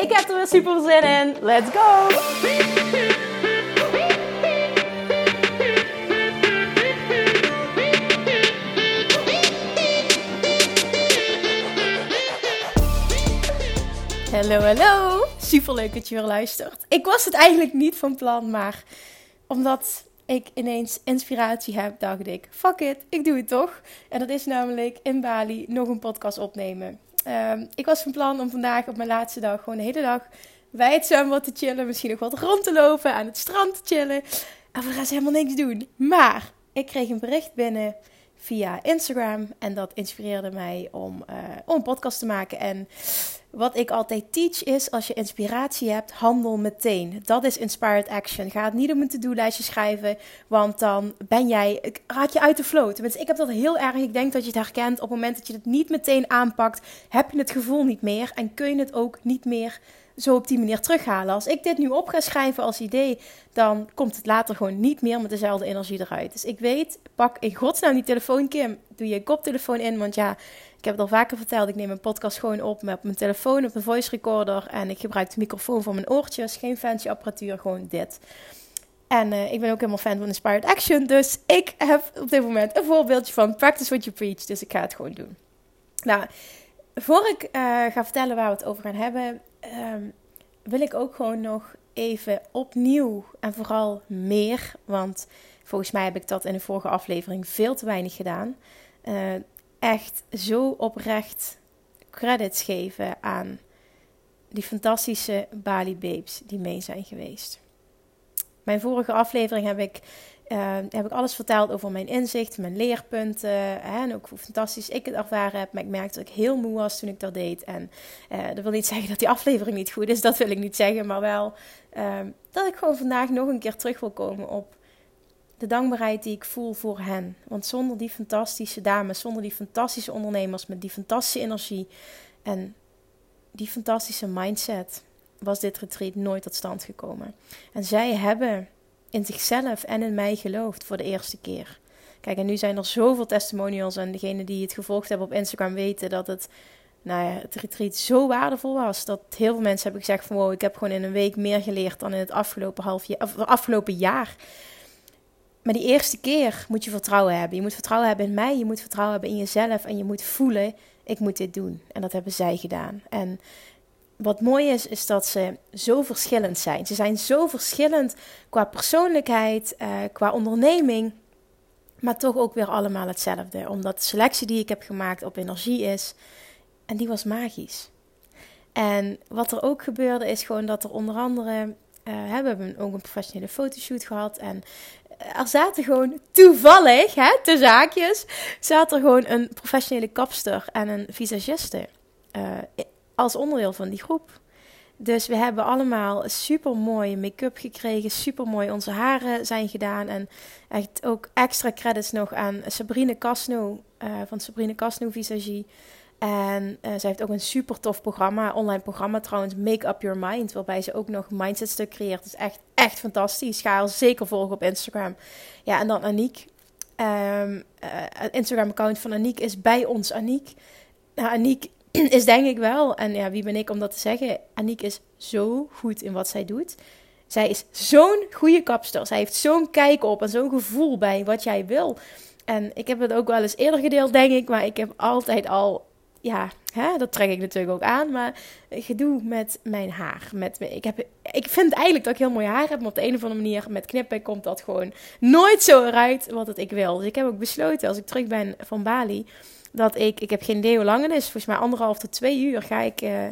Ik heb er weer super zin in. Let's go! Hallo, hallo. Super leuk dat je weer luistert. Ik was het eigenlijk niet van plan, maar omdat ik ineens inspiratie heb, dacht ik: fuck it, ik doe het toch. En dat is namelijk in Bali nog een podcast opnemen. Ehm, ik was van plan om vandaag op mijn laatste dag gewoon de hele dag bij het zwembad te chillen. Misschien nog wat rond te lopen, aan het strand te chillen. En we gaan helemaal niks doen. Maar ik kreeg een bericht binnen via Instagram. En dat inspireerde mij om, uh, om een podcast te maken. En wat ik altijd teach is: als je inspiratie hebt, handel meteen. Dat is inspired action. Ga het niet om een to-do-lijstje schrijven, want dan ben jij, raak je uit de flow. Tenminste, ik heb dat heel erg. Ik denk dat je het herkent. Op het moment dat je het niet meteen aanpakt, heb je het gevoel niet meer en kun je het ook niet meer zo op die manier terughalen. Als ik dit nu op ga schrijven als idee, dan komt het later gewoon niet meer met dezelfde energie eruit. Dus ik weet, pak in godsnaam die telefoon, Kim. Doe je koptelefoon in, want ja, ik heb het al vaker verteld. Ik neem een podcast gewoon op met mijn telefoon, op een voice recorder. En ik gebruik de microfoon voor mijn oortjes. Geen fancy apparatuur, gewoon dit. En uh, ik ben ook helemaal fan van Inspired Action. Dus ik heb op dit moment een voorbeeldje van Practice What You Preach. Dus ik ga het gewoon doen. Nou, voor ik uh, ga vertellen waar we het over gaan hebben, um, wil ik ook gewoon nog even opnieuw en vooral meer, want volgens mij heb ik dat in de vorige aflevering veel te weinig gedaan. Uh, echt zo oprecht credits geven aan die fantastische Bali Babes die mee zijn geweest. Mijn vorige aflevering heb ik, uh, heb ik alles verteld over mijn inzichten, mijn leerpunten. Hè, en ook hoe fantastisch ik het ervaren heb. Maar ik merkte dat ik heel moe was toen ik dat deed. En uh, dat wil niet zeggen dat die aflevering niet goed is, dat wil ik niet zeggen. Maar wel uh, dat ik gewoon vandaag nog een keer terug wil komen op de dankbaarheid die ik voel voor hen. Want zonder die fantastische dames, zonder die fantastische ondernemers met die fantastische energie en die fantastische mindset, was dit retreat nooit tot stand gekomen. En zij hebben in zichzelf en in mij geloofd voor de eerste keer. Kijk, en nu zijn er zoveel testimonials en degenen die het gevolgd hebben op Instagram weten dat het, nou ja, het retreat zo waardevol was. Dat heel veel mensen hebben gezegd van wow, ik heb gewoon in een week meer geleerd dan in het afgelopen, half jaar, of afgelopen jaar. Maar die eerste keer moet je vertrouwen hebben. Je moet vertrouwen hebben in mij, je moet vertrouwen hebben in jezelf en je moet voelen, ik moet dit doen. En dat hebben zij gedaan. En wat mooi is, is dat ze zo verschillend zijn. Ze zijn zo verschillend qua persoonlijkheid, uh, qua onderneming, maar toch ook weer allemaal hetzelfde. Omdat de selectie die ik heb gemaakt op energie is, en die was magisch. En wat er ook gebeurde is gewoon dat er onder andere, uh, we hebben ook een professionele fotoshoot gehad en er zaten gewoon toevallig, hè, de zaakjes, zat er gewoon een professionele kapster en een visagiste uh, als onderdeel van die groep. Dus we hebben allemaal super mooie make-up gekregen, super mooi onze haren zijn gedaan en echt ook extra credits nog aan Sabrine Casno uh, van Sabrine Casno Visagie. En uh, zij heeft ook een super tof programma, online programma trouwens, Make Up Your Mind, waarbij ze ook nog mindset stuk creëert. Dat is echt, echt fantastisch. Ga zeker volgen op Instagram. Ja, en dan Aniek. Um, het Instagram-account van Aniek is bij ons Aniek. Nou, Aniek is denk ik wel, en ja, wie ben ik om dat te zeggen? Aniek is zo goed in wat zij doet. Zij is zo'n goede kapster. Zij heeft zo'n kijk op en zo'n gevoel bij wat jij wil. En ik heb het ook wel eens eerder gedeeld, denk ik. Maar ik heb altijd al ja, hè, dat trek ik natuurlijk ook aan. Maar gedoe met mijn haar. Met, ik, heb, ik vind eigenlijk dat ik heel mooi haar heb. Maar op de een of andere manier met knippen komt dat gewoon nooit zo eruit wat het ik wil. Dus ik heb ook besloten als ik terug ben van Bali. Dat ik, ik heb geen idee hoe lang het is. Volgens mij anderhalf tot twee uur ga ik uh,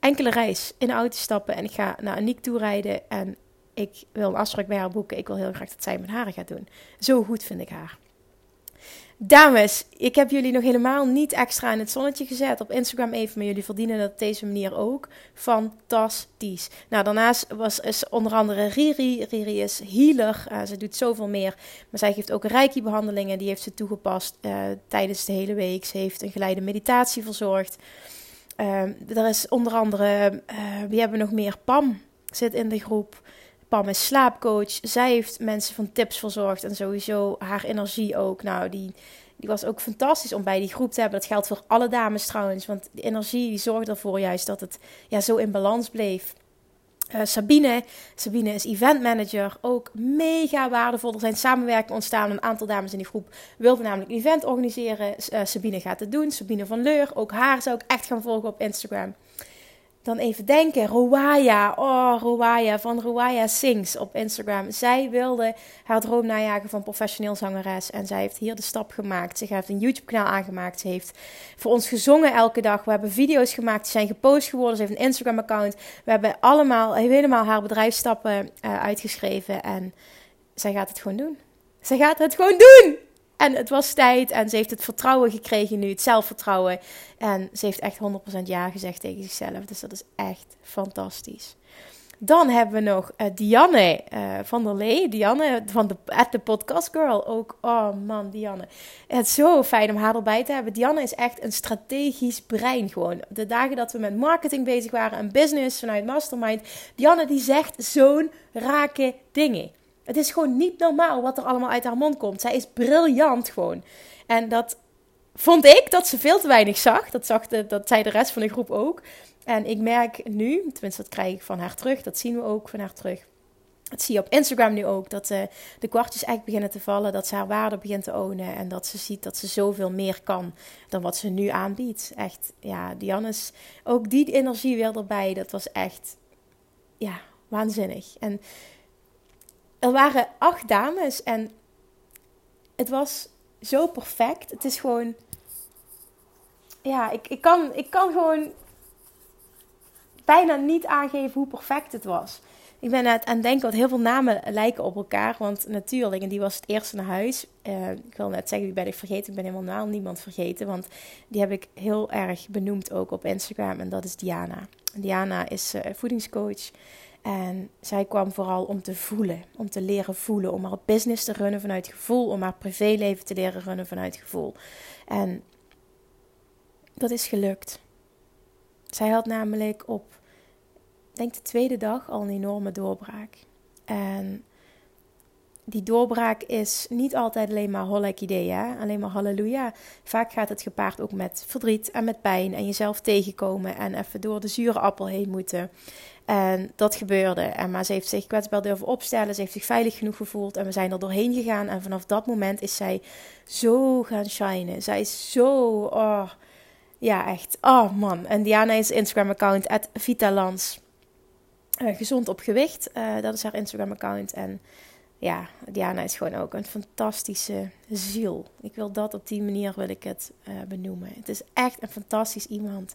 enkele reis in de auto stappen. En ik ga naar Aniek toe rijden. En ik wil een afspraak bij haar boeken. Ik wil heel graag dat zij mijn haren gaat doen. Zo goed vind ik haar. Dames, ik heb jullie nog helemaal niet extra in het zonnetje gezet. Op Instagram even, maar jullie verdienen dat op deze manier ook. Fantastisch. Nou, daarnaast was is onder andere Riri. Riri is healer. Uh, ze doet zoveel meer. Maar zij geeft ook reiki-behandelingen. Die heeft ze toegepast uh, tijdens de hele week. Ze heeft een geleide meditatie verzorgd. Uh, er is onder andere, wie hebben nog meer? Pam zit in de groep. Pam is slaapcoach. Zij heeft mensen van tips verzorgd en sowieso haar energie ook. Nou, die, die was ook fantastisch om bij die groep te hebben. Dat geldt voor alle dames trouwens, want de energie die zorgde ervoor juist dat het ja, zo in balans bleef. Uh, Sabine. Sabine is event manager. Ook mega waardevol. Er zijn samenwerkingen ontstaan. Een aantal dames in die groep wilden namelijk een event organiseren. Uh, Sabine gaat het doen. Sabine van Leur. Ook haar zou ik echt gaan volgen op Instagram dan even denken. Rowaya, oh Rowaya van Rowaya Sings op Instagram. Zij wilde haar droom najagen van professioneel zangeres. En zij heeft hier de stap gemaakt. Ze heeft een YouTube kanaal aangemaakt. Ze heeft voor ons gezongen elke dag. We hebben video's gemaakt. Die zijn gepost geworden. Ze heeft een Instagram account. We hebben allemaal helemaal haar bedrijfstappen uh, uitgeschreven. En zij gaat het gewoon doen. Zij gaat het gewoon doen! En het was tijd en ze heeft het vertrouwen gekregen nu, het zelfvertrouwen. En ze heeft echt 100% ja gezegd tegen zichzelf. Dus dat is echt fantastisch. Dan hebben we nog uh, Dianne uh, van der Lee. Dianne van de at the Podcast Girl. Ook, oh man, Dianne. Het is zo fijn om haar erbij te hebben. Dianne is echt een strategisch brein gewoon. De dagen dat we met marketing bezig waren en business vanuit Mastermind. Dianne die zegt zo'n rake dingen. Het is gewoon niet normaal wat er allemaal uit haar mond komt. Zij is briljant gewoon. En dat vond ik dat ze veel te weinig zag. Dat, zag de, dat zei de rest van de groep ook. En ik merk nu, tenminste dat krijg ik van haar terug, dat zien we ook van haar terug. Dat zie je op Instagram nu ook, dat uh, de kwartjes echt beginnen te vallen, dat ze haar waarde begint te ownen en dat ze ziet dat ze zoveel meer kan dan wat ze nu aanbiedt. Echt, ja, Dianne's, ook die energie weer erbij, dat was echt, ja, waanzinnig. En er waren acht dames en het was zo perfect. Het is gewoon. Ja, ik, ik, kan, ik kan gewoon bijna niet aangeven hoe perfect het was. Ik ben aan het denken, wat heel veel namen lijken op elkaar. Want natuurlijk, en die was het eerste naar huis. Uh, ik wil net zeggen, wie ben ik vergeten? Ik ben helemaal niemand vergeten. Want die heb ik heel erg benoemd ook op Instagram. En dat is Diana. Diana is uh, voedingscoach. En zij kwam vooral om te voelen, om te leren voelen, om haar business te runnen vanuit gevoel, om haar privéleven te leren runnen vanuit gevoel. En dat is gelukt. Zij had namelijk op, denk de tweede dag al een enorme doorbraak. En die doorbraak is niet altijd alleen maar hollek idee, alleen maar halleluja. Vaak gaat het gepaard ook met verdriet en met pijn en jezelf tegenkomen en even door de zure appel heen moeten. En dat gebeurde. En maar ze heeft zich kwetsbaar durven opstellen. Ze heeft zich veilig genoeg gevoeld. En we zijn er doorheen gegaan. En vanaf dat moment is zij zo gaan shinen. Zij is zo. Oh, ja, echt. Oh man. En Diana is Instagram-account. Vitalans. Uh, gezond op gewicht. Uh, dat is haar Instagram-account. En ja, Diana is gewoon ook een fantastische ziel. Ik wil dat op die manier wil ik het uh, benoemen. Het is echt een fantastisch iemand.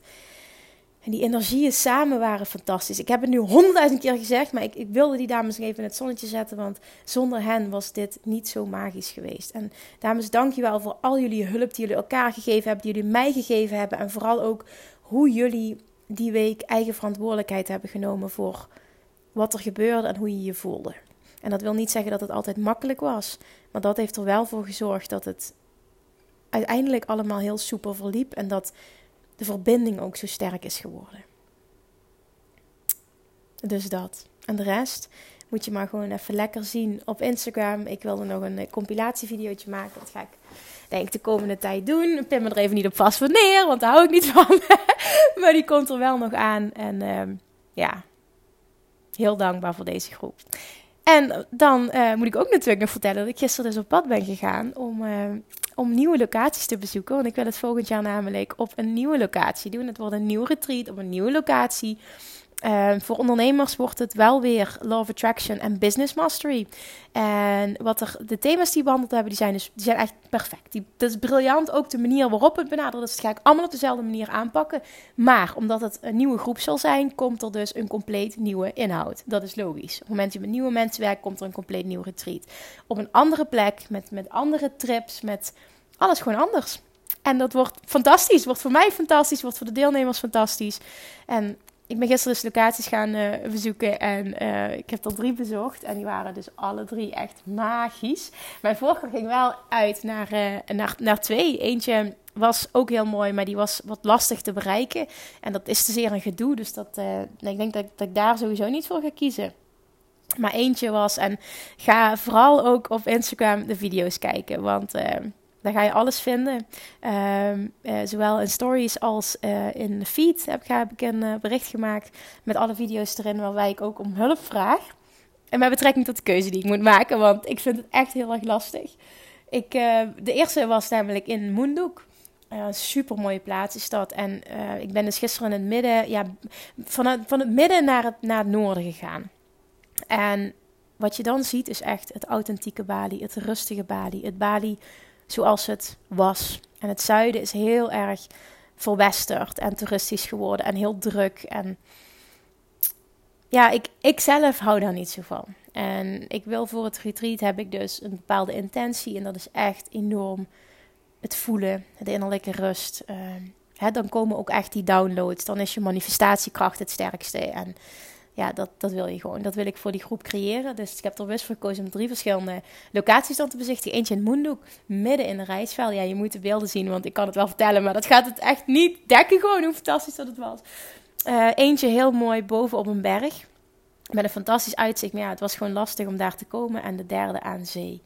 En die energieën samen waren fantastisch. Ik heb het nu honderdduizend keer gezegd, maar ik, ik, wilde die dames even in het zonnetje zetten. Want zonder hen was dit niet zo magisch geweest. En dames, dank je wel voor al jullie hulp die jullie elkaar gegeven hebben, die jullie mij gegeven hebben. En vooral ook hoe jullie die week eigen verantwoordelijkheid hebben genomen voor wat er gebeurde en hoe je je voelde. En dat wil niet zeggen dat het altijd makkelijk was. Maar dat heeft er wel voor gezorgd dat het uiteindelijk allemaal heel soepel verliep. En dat de verbinding ook zo sterk is geworden. Dus dat. En de rest moet je maar gewoon even lekker zien op Instagram. Ik wilde nog een eh, compilatievideootje maken. Dat ga ik denk ik de komende tijd doen. Pin me er even niet op vast wanneer, want daar hou ik niet van. maar die komt er wel nog aan. En uh, ja, heel dankbaar voor deze groep. En dan uh, moet ik ook natuurlijk nog vertellen dat ik gisteren dus op pad ben gegaan om, uh, om nieuwe locaties te bezoeken. Want ik wil het volgend jaar namelijk op een nieuwe locatie doen. Het wordt een nieuw retreat op een nieuwe locatie. Uh, voor ondernemers wordt het wel weer Law Attraction en Business Mastery. En wat de thema's die behandeld hebben, die zijn, dus, die zijn echt perfect. Die, dat is briljant. Ook de manier waarop het benaderd is, ga ik allemaal op dezelfde manier aanpakken. Maar omdat het een nieuwe groep zal zijn, komt er dus een compleet nieuwe inhoud. Dat is logisch. Op het moment dat je met nieuwe mensen werkt, komt er een compleet nieuw retreat. Op een andere plek, met, met andere trips, met alles gewoon anders. En dat wordt fantastisch. Wordt voor mij fantastisch. Wordt voor de deelnemers fantastisch. En ik ben gisteren dus locaties gaan uh, bezoeken. En uh, ik heb er drie bezocht. En die waren dus alle drie echt magisch. Mijn voorkeur ging wel uit naar, uh, naar, naar twee. Eentje was ook heel mooi, maar die was wat lastig te bereiken. En dat is te zeer een gedoe. Dus dat, ik denk dat, dat ik daar sowieso niet voor ga kiezen. Maar eentje was, en ga vooral ook op Instagram de video's kijken. Want daar ga je alles vinden. Ehm, eh, zowel in stories als uh, in de feed heb, heb ik een uh, bericht gemaakt met alle video's erin waarbij ik ook om hulp vraag. En met betrekking tot de keuze die ik moet maken, want ik vind het echt heel erg lastig. Ik, de eerste was namelijk in Moendoek. super mooie plaats is dat. En ik ben dus gisteren in het midden, ja, van het, van het midden naar het, naar het noorden gegaan. En wat je dan ziet is echt het authentieke Bali, het rustige Bali, het Bali zoals het was. En het zuiden is heel erg verwesterd en toeristisch geworden en heel druk. En ja, ik, ik zelf hou daar niet zo van. En ik wil voor het retreat heb ik dus een bepaalde intentie. En dat is echt enorm het voelen, de innerlijke rust. Uh, dan komen ook echt die downloads. Dan is je manifestatiekracht het sterkste. En ja, dat, dat wil je gewoon. Dat wil ik voor die groep creëren. Dus ik heb er bewust voor gekozen om drie verschillende locaties dan te bezichtigen. Eentje in Moendoek, midden in de reisveld. Ja, je moet de beelden zien, want ik kan het wel vertellen. Maar dat gaat het echt niet dekken gewoon hoe fantastisch dat het was. Uh, eentje heel mooi boven op een berg. Met een fantastisch uitzicht. Maar ja, het was gewoon lastig om daar te komen. En de derde aan zee.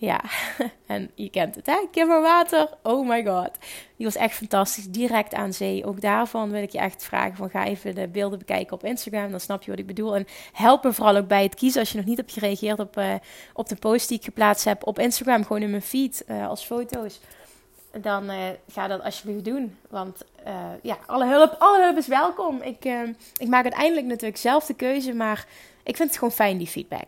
Ja, en je kent het, hè? Kimmerwater. Oh my god. Die was echt fantastisch. Direct aan zee. Ook daarvan wil ik je echt vragen: van ga even de beelden bekijken op Instagram. Dan snap je wat ik bedoel. En help me vooral ook bij het kiezen. Als je nog niet hebt gereageerd op, uh, op de post die ik geplaatst heb op Instagram. Gewoon in mijn feed uh, als foto's. Dan uh, ga dat alsjeblieft doen. Want ja, alle hulp, alle hulp is welkom. Ik, ik maak uiteindelijk natuurlijk zelf de keuze. Maar ik vind het gewoon fijn, die feedback.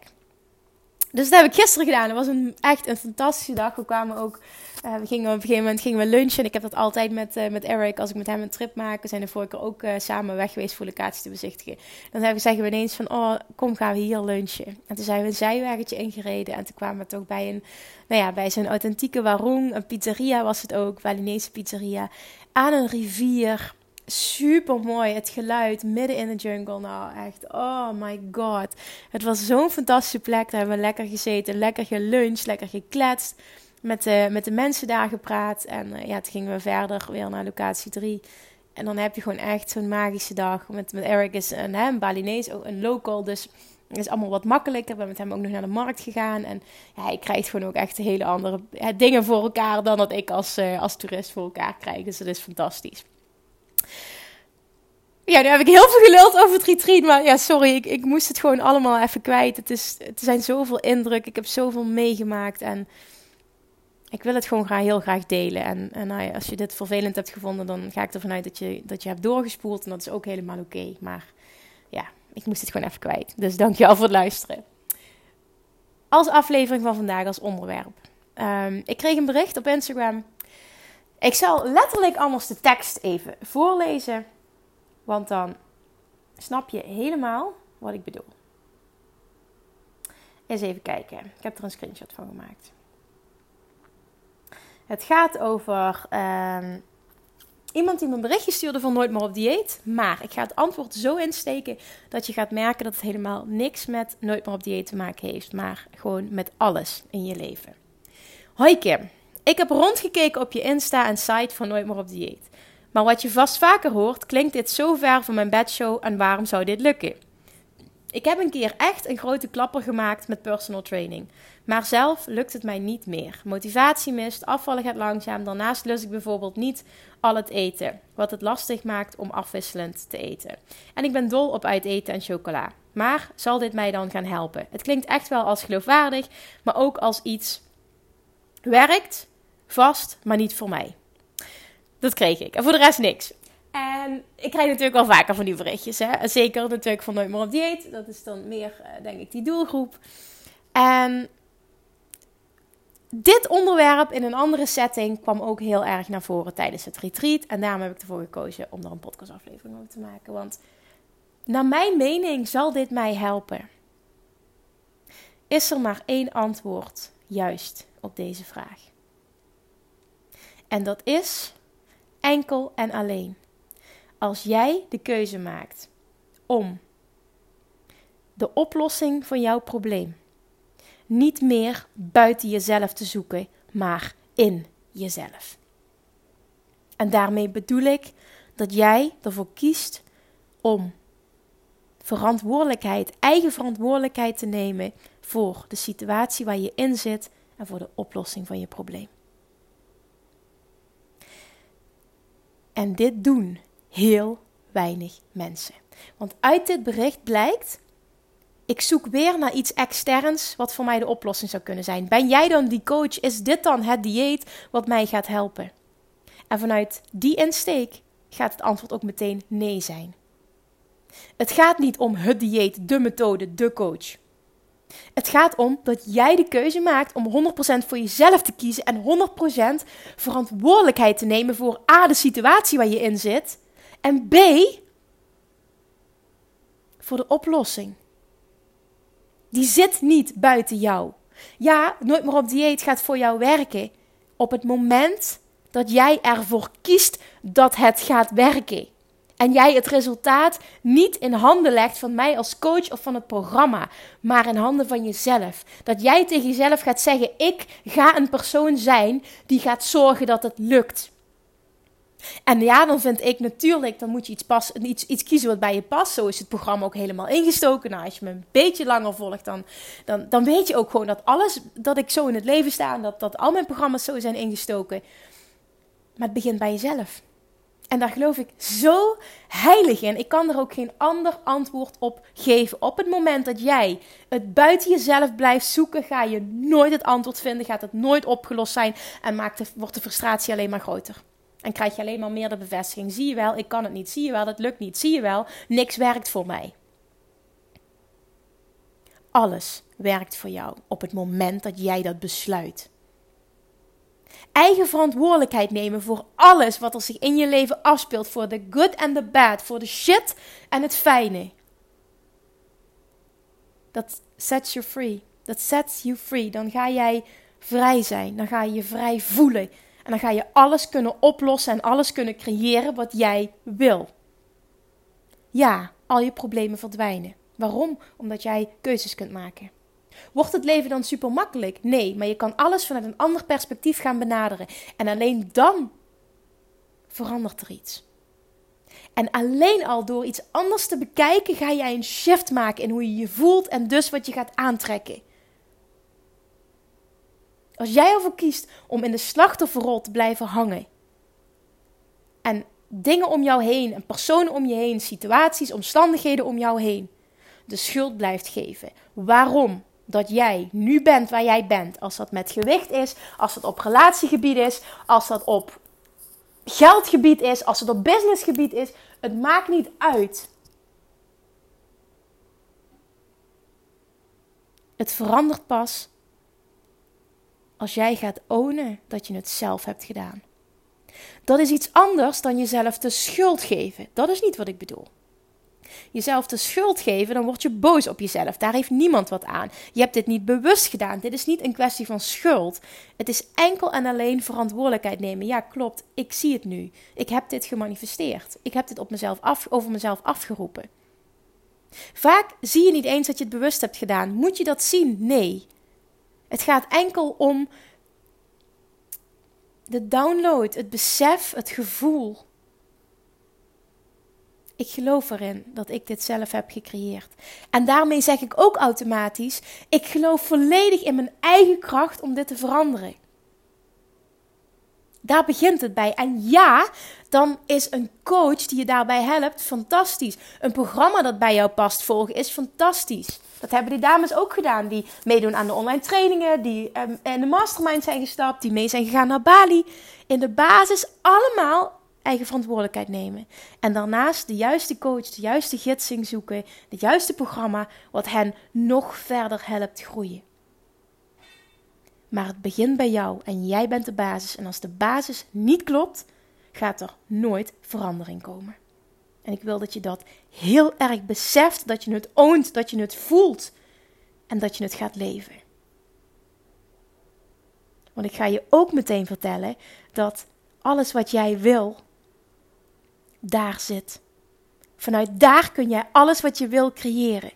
Dus dat heb ik gisteren gedaan. Het was een, echt een fantastische dag. We kwamen ook, uh, we gingen op een gegeven moment gingen we lunchen. Ik heb dat altijd met, uh, met Eric, als ik met hem een trip maak. We zijn de vorige keer ook uh, samen weg geweest voor locaties te bezichtigen. Dan zeggen we ineens van, oh, kom gaan we hier lunchen. En toen zijn we een zijwegetje ingereden. En toen kwamen we toch bij een, nou ja, bij zo'n authentieke warung. Een pizzeria was het ook, Balinese pizzeria. Aan een rivier super mooi. Het geluid midden in de jungle. Nou, echt. Oh my god. Het was zo'n fantastische plek. Daar hebben we lekker gezeten, lekker geluncht, lekker gekletst. Met de, met de mensen daar gepraat. En uh, ja, toen gingen we verder weer naar locatie 3. En dan heb je gewoon echt zo'n magische dag. Met, met Eric is een, hè, een Balinees, ook een local. Dus het is allemaal wat makkelijker. We zijn met hem ook nog naar de markt gegaan. En ja, hij krijgt gewoon ook echt hele andere dingen voor elkaar dan dat ik als, uh, als toerist voor elkaar krijg. Dus dat is fantastisch. Ja, nu heb ik heel veel geluld over het retreat. Maar ja, sorry, ik, ik moest het gewoon allemaal even kwijt. Het, is, het zijn zoveel indruk. Ik heb zoveel meegemaakt. En ik wil het gewoon graag, heel graag delen. En, en nou ja, als je dit vervelend hebt gevonden, dan ga ik ervan uit dat je, dat je hebt doorgespoeld. En dat is ook helemaal oké. Maar ja, ik moest het gewoon even kwijt. Dus dankjewel voor het luisteren. Als aflevering van vandaag, als onderwerp. Um, ik kreeg een bericht op Instagram. Ik zal letterlijk anders de tekst even voorlezen. Want dan snap je helemaal wat ik bedoel. Eens even kijken. Ik heb er een screenshot van gemaakt. Het gaat over uh, iemand die me een berichtje stuurde van nooit meer op dieet. Maar ik ga het antwoord zo insteken dat je gaat merken dat het helemaal niks met nooit meer op dieet te maken heeft. Maar gewoon met alles in je leven. Hoi Kim, ik heb rondgekeken op je Insta en site van Nooit meer op dieet. Maar wat je vast vaker hoort, klinkt dit zo ver van mijn bedshow en waarom zou dit lukken? Ik heb een keer echt een grote klapper gemaakt met personal training. Maar zelf lukt het mij niet meer. Motivatie mist, afvallen gaat langzaam. Daarnaast lust ik bijvoorbeeld niet al het eten, wat het lastig maakt om afwisselend te eten. En ik ben dol op uiteten en chocola. Maar zal dit mij dan gaan helpen? Het klinkt echt wel als geloofwaardig, maar ook als iets werkt, vast, maar niet voor mij. Dat kreeg ik. En voor de rest niks. En ik krijg natuurlijk wel vaker van die berichtjes. Hè? Zeker natuurlijk van Nooit meer op dieet. Dat is dan meer, uh, denk ik, die doelgroep. En dit onderwerp in een andere setting kwam ook heel erg naar voren tijdens het retreat. En daarom heb ik ervoor gekozen om er een podcastaflevering over te maken. Want naar mijn mening zal dit mij helpen. Is er maar één antwoord juist op deze vraag? En dat is enkel en alleen als jij de keuze maakt om de oplossing van jouw probleem niet meer buiten jezelf te zoeken, maar in jezelf. En daarmee bedoel ik dat jij ervoor kiest om verantwoordelijkheid, eigen verantwoordelijkheid te nemen voor de situatie waar je in zit en voor de oplossing van je probleem. En dit doen heel weinig mensen. Want uit dit bericht blijkt, ik zoek weer naar iets externs wat voor mij de oplossing zou kunnen zijn. Ben jij dan die coach? Is dit dan het dieet wat mij gaat helpen? En vanuit die insteek gaat het antwoord ook meteen nee zijn. Het gaat niet om het dieet, de methode, de coach. Het gaat om dat jij de keuze maakt om 100% voor jezelf te kiezen en 100% verantwoordelijkheid te nemen voor A, de situatie waar je in zit, en B, voor de oplossing. Die zit niet buiten jou. Ja, nooit meer op dieet gaat voor jou werken. Op het moment dat jij ervoor kiest dat het gaat werken. En jij het resultaat niet in handen legt van mij als coach of van het programma, maar in handen van jezelf. Dat jij tegen jezelf gaat zeggen: Ik ga een persoon zijn die gaat zorgen dat het lukt. En ja, dan vind ik natuurlijk, dan moet je iets, pas, iets, iets kiezen wat bij je past. Zo is het programma ook helemaal ingestoken. Nou, als je me een beetje langer volgt, dan, dan, dan weet je ook gewoon dat alles dat ik zo in het leven sta en dat, dat al mijn programma's zo zijn ingestoken. Maar het begint bij jezelf. En daar geloof ik zo heilig in. Ik kan er ook geen ander antwoord op geven. Op het moment dat jij het buiten jezelf blijft zoeken, ga je nooit het antwoord vinden, gaat het nooit opgelost zijn en maakt wordt de frustratie alleen maar groter. En krijg je alleen maar meer de bevestiging. Zie je wel, ik kan het niet. Zie je wel, het lukt niet. Zie je wel, niks werkt voor mij. Alles werkt voor jou op het moment dat jij dat besluit. Eigen verantwoordelijkheid nemen voor alles wat er zich in je leven afspeelt. Voor de good and the bad. Voor de shit en het fijne. Dat sets you free. Dat sets you free. Dan ga jij vrij zijn. Dan ga je je vrij voelen. En dan ga je alles kunnen oplossen en alles kunnen creëren wat jij wil. Ja, al je problemen verdwijnen. Waarom? Omdat jij keuzes kunt maken. Wordt het leven dan super makkelijk? Nee, maar je kan alles vanuit een ander perspectief gaan benaderen. En alleen dan verandert er iets. En alleen al door iets anders te bekijken, ga jij een shift maken in hoe je je voelt en dus wat je gaat aantrekken. Als jij ervoor kiest om in de slachtofferrol te blijven hangen en dingen om jou heen en personen om je heen, situaties, omstandigheden om jou heen, de schuld blijft geven. Waarom? Dat jij nu bent waar jij bent. Als dat met gewicht is, als dat op relatiegebied is, als dat op geldgebied is, als het op businessgebied is. Het maakt niet uit. Het verandert pas als jij gaat ownen dat je het zelf hebt gedaan. Dat is iets anders dan jezelf de schuld geven. Dat is niet wat ik bedoel. Jezelf de schuld geven, dan word je boos op jezelf. Daar heeft niemand wat aan. Je hebt dit niet bewust gedaan. Dit is niet een kwestie van schuld. Het is enkel en alleen verantwoordelijkheid nemen. Ja, klopt. Ik zie het nu. Ik heb dit gemanifesteerd. Ik heb dit op mezelf af, over mezelf afgeroepen. Vaak zie je niet eens dat je het bewust hebt gedaan. Moet je dat zien? Nee. Het gaat enkel om de download, het besef, het gevoel. Ik geloof erin dat ik dit zelf heb gecreëerd. En daarmee zeg ik ook automatisch: ik geloof volledig in mijn eigen kracht om dit te veranderen. Daar begint het bij. En ja, dan is een coach die je daarbij helpt fantastisch. Een programma dat bij jou past volgen is fantastisch. Dat hebben die dames ook gedaan. Die meedoen aan de online trainingen, die um, in de mastermind zijn gestapt, die mee zijn gegaan naar Bali. In de basis allemaal eigen verantwoordelijkheid nemen. En daarnaast de juiste coach, de juiste gidsing zoeken, het juiste programma wat hen nog verder helpt groeien. Maar het begint bij jou en jij bent de basis. En als de basis niet klopt, gaat er nooit verandering komen. En ik wil dat je dat heel erg beseft, dat je het oont, dat je het voelt en dat je het gaat leven. Want ik ga je ook meteen vertellen dat alles wat jij wil, daar zit. Vanuit daar kun jij alles wat je wil creëren.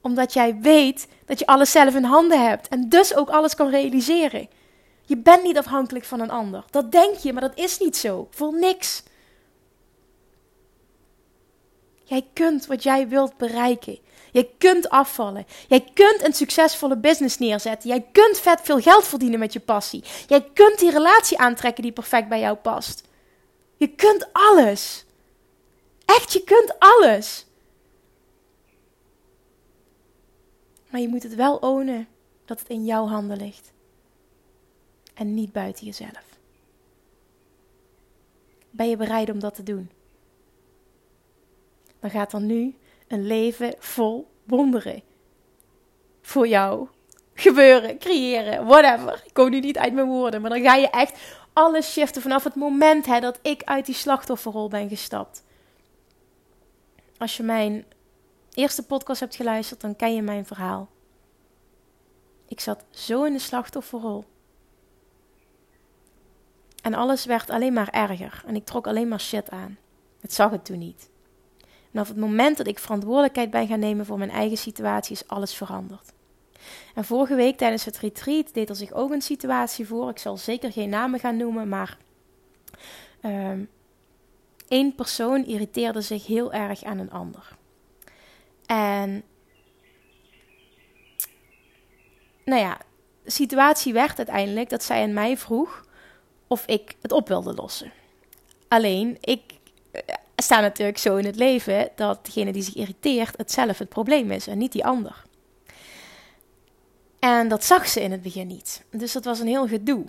Omdat jij weet dat je alles zelf in handen hebt en dus ook alles kan realiseren. Je bent niet afhankelijk van een ander. Dat denk je, maar dat is niet zo. Voor niks. Jij kunt wat jij wilt bereiken. Jij kunt afvallen. Jij kunt een succesvolle business neerzetten. Jij kunt vet veel geld verdienen met je passie. Jij kunt die relatie aantrekken die perfect bij jou past. Je kunt alles. Echt, je kunt alles. Maar je moet het wel ownen dat het in jouw handen ligt. En niet buiten jezelf. Ben je bereid om dat te doen? Dan gaat er nu een leven vol wonderen voor jou gebeuren, creëren, whatever. Ik kom nu niet uit mijn woorden, maar dan ga je echt alles shiften vanaf het moment hè, dat ik uit die slachtofferrol ben gestapt. Als je mijn eerste podcast hebt geluisterd, dan ken je mijn verhaal. Ik zat zo in de slachtofferrol. En alles werd alleen maar erger. En ik trok alleen maar shit aan. Het zag het toen niet. Op het moment dat ik verantwoordelijkheid ben gaan nemen voor mijn eigen situatie, is alles veranderd. En vorige week tijdens het retreat deed er zich ook een situatie voor. Ik zal zeker geen namen gaan noemen, maar uh, één persoon irriteerde zich heel erg aan een ander. En nou ja, de situatie werd uiteindelijk dat zij aan mij vroeg of ik het op wilde lossen. Alleen, ik eh, sta natuurlijk zo in het leven dat degene die zich irriteert het zelf het probleem is en niet die ander. En dat zag ze in het begin niet. Dus dat was een heel gedoe.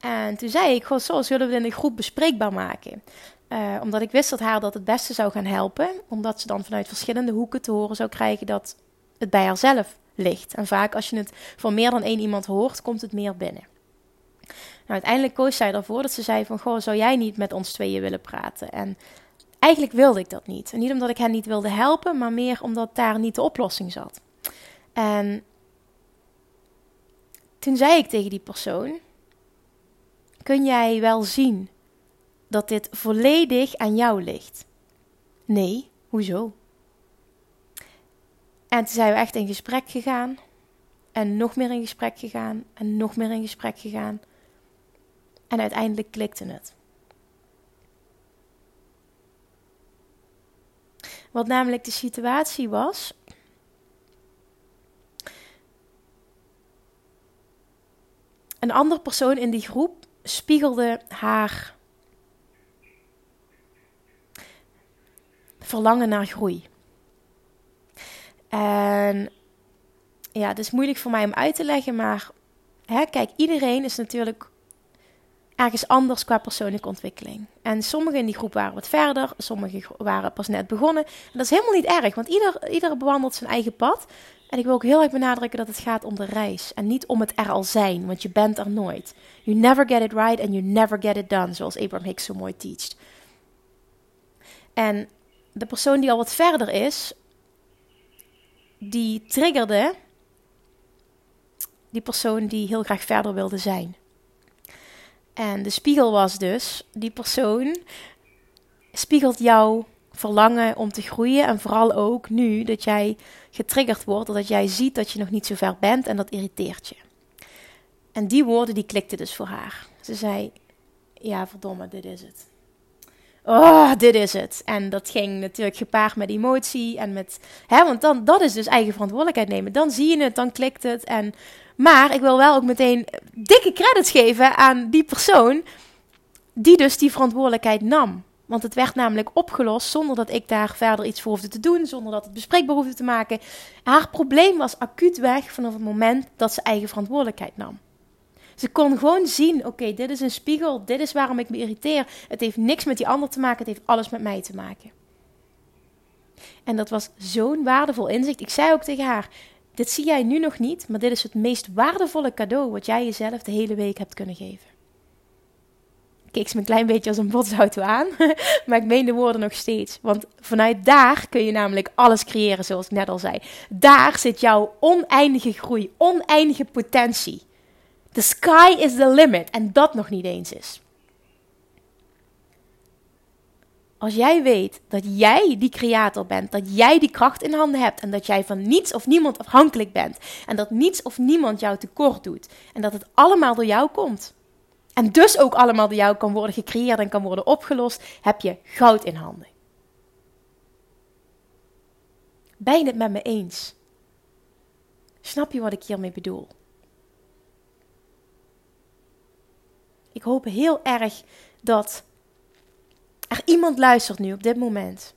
En toen zei ik, goh, zo zullen we in de groep bespreekbaar maken. Uh, omdat ik wist dat haar dat het beste zou gaan helpen. Omdat ze dan vanuit verschillende hoeken te horen zou krijgen dat het bij haarzelf ligt. En vaak als je het van meer dan één iemand hoort, komt het meer binnen. Nou, uiteindelijk koos zij ervoor dat ze zei van... Goh, zou jij niet met ons tweeën willen praten? En eigenlijk wilde ik dat niet. En niet omdat ik hen niet wilde helpen, maar meer omdat daar niet de oplossing zat. En toen zei ik tegen die persoon: Kun jij wel zien dat dit volledig aan jou ligt? Nee, hoezo? En toen zijn we echt in gesprek gegaan. En nog meer in gesprek gegaan. En nog meer in gesprek gegaan. En uiteindelijk klikte het. Wat namelijk de situatie was. Een andere persoon in die groep spiegelde haar verlangen naar groei. En ja, het is moeilijk voor mij om uit te leggen, maar hè, kijk, iedereen is natuurlijk ergens anders qua persoonlijke ontwikkeling. En sommigen in die groep waren wat verder, sommigen waren pas net begonnen. En dat is helemaal niet erg, want ieder, ieder bewandelt zijn eigen pad. En ik wil ook heel erg benadrukken dat het gaat om de reis en niet om het er al zijn, want je bent er nooit. You never get it right and you never get it done, zoals Abraham Hicks zo mooi teacht. En de persoon die al wat verder is, die triggerde die persoon die heel graag verder wilde zijn. En de spiegel was dus, die persoon spiegelt jouw verlangen om te groeien. En vooral ook nu dat jij getriggerd wordt, dat jij ziet dat je nog niet zo ver bent en dat irriteert je. En die woorden die klikten dus voor haar. Ze zei, ja verdomme, dit is het. Oh, dit is het. En dat ging natuurlijk gepaard met emotie en met, hè, want dan, dat is dus eigen verantwoordelijkheid nemen. Dan zie je het, dan klikt het en maar ik wil wel ook meteen dikke credits geven aan die persoon die dus die verantwoordelijkheid nam. Want het werd namelijk opgelost zonder dat ik daar verder iets voor hoefde te doen, zonder dat het bespreekbaar hoefde te maken. Haar probleem was acuut weg vanaf het moment dat ze eigen verantwoordelijkheid nam. Ze kon gewoon zien: oké, dit is een spiegel, dit is waarom ik me irriteer. Het heeft niks met die ander te maken, het heeft alles met mij te maken. En dat was zo'n waardevol inzicht. Ik zei ook tegen haar: dit zie jij nu nog niet, maar dit is het meest waardevolle cadeau wat jij jezelf de hele week hebt kunnen geven. Keek ze me een klein beetje als een botsauto aan, maar ik meen de woorden nog steeds. Want vanuit daar kun je namelijk alles creëren, zoals ik net al zei. Daar zit jouw oneindige groei, oneindige potentie. The sky is the limit en dat nog niet eens is. Als jij weet dat jij die creator bent, dat jij die kracht in handen hebt en dat jij van niets of niemand afhankelijk bent en dat niets of niemand jou tekort doet en dat het allemaal door jou komt en dus ook allemaal door jou kan worden gecreëerd en kan worden opgelost, heb je goud in handen. Ben je het met me eens? Snap je wat ik hiermee bedoel? Ik hoop heel erg dat er iemand luistert nu op dit moment.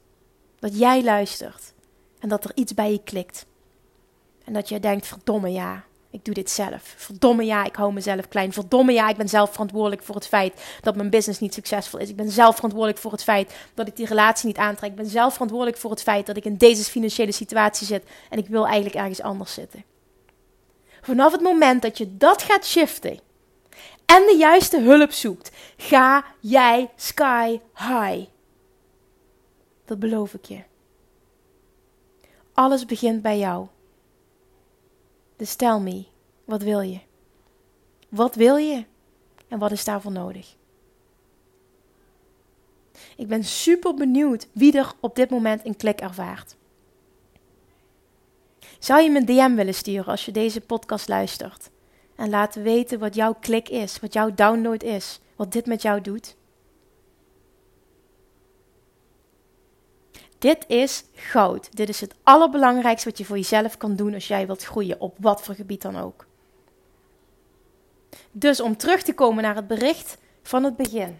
Dat jij luistert. En dat er iets bij je klikt. En dat je denkt: verdomme ja, ik doe dit zelf. Verdomme ja, ik hou mezelf klein. Verdomme ja, ik ben zelf verantwoordelijk voor het feit dat mijn business niet succesvol is. Ik ben zelf verantwoordelijk voor het feit dat ik die relatie niet aantrek. Ik ben zelf verantwoordelijk voor het feit dat ik in deze financiële situatie zit en ik wil eigenlijk ergens anders zitten. Vanaf het moment dat je dat gaat shiften en de juiste hulp zoekt, ga jij sky high. Dat beloof ik je. Alles begint bij jou. Dus tell me, wat wil je? Wat wil je? En wat is daarvoor nodig? Ik ben super benieuwd wie er op dit moment een klik ervaart. Zou je me een DM willen sturen als je deze podcast luistert? En laten weten wat jouw klik is, wat jouw download is, wat dit met jou doet? Dit is goud. Dit is het allerbelangrijkste wat je voor jezelf kan doen als jij wilt groeien, op wat voor gebied dan ook. Dus om terug te komen naar het bericht van het begin.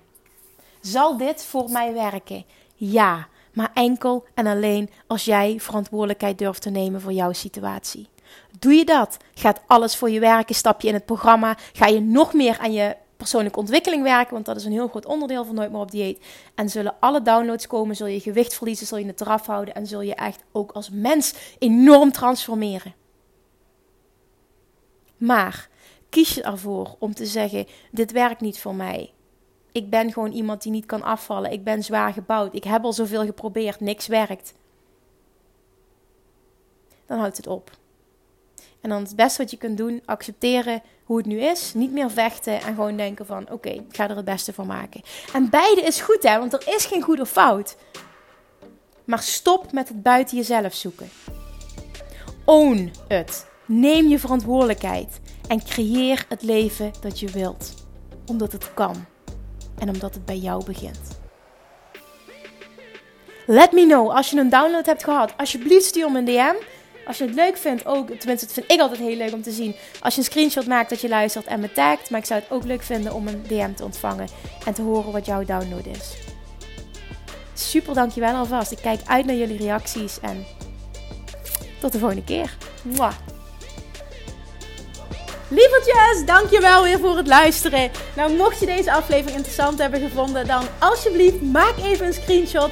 Zal dit voor mij werken? Ja, maar enkel en alleen als jij verantwoordelijkheid durft te nemen voor jouw situatie. Doe je dat? Gaat alles voor je werken? Stap je in het programma? Ga je nog meer aan je persoonlijke ontwikkeling werken, want dat is een heel groot onderdeel van Nooit meer op dieet. En zullen alle downloads komen, zul je gewicht verliezen, zul je het eraf houden en zul je echt ook als mens enorm transformeren. Maar kies je ervoor om te zeggen: dit werkt niet voor mij. Ik ben gewoon iemand die niet kan afvallen. Ik ben zwaar gebouwd. Ik heb al zoveel geprobeerd, niks werkt. Dan houdt het op. En dan het beste wat je kunt doen, accepteren hoe het nu is. Niet meer vechten en gewoon denken van oké, ik ga er het beste van maken. En beide is goed hè, want er is geen goed of fout. Maar stop met het buiten jezelf zoeken. Own het. Neem je verantwoordelijkheid. En creëer het leven dat je wilt. Omdat het kan. En omdat het bij jou begint. Let me know als je een download hebt gehad. Alsjeblieft stuur me een DM. Als je het leuk vindt, ook, tenminste, dat vind ik altijd heel leuk om te zien. Als je een screenshot maakt dat je luistert en me tagt. Maar ik zou het ook leuk vinden om een DM te ontvangen en te horen wat jouw download is. Super, dankjewel alvast. Ik kijk uit naar jullie reacties en tot de volgende keer. Mwah. Lievertjes, dankjewel weer voor het luisteren. Nou, mocht je deze aflevering interessant hebben gevonden, dan alsjeblieft maak even een screenshot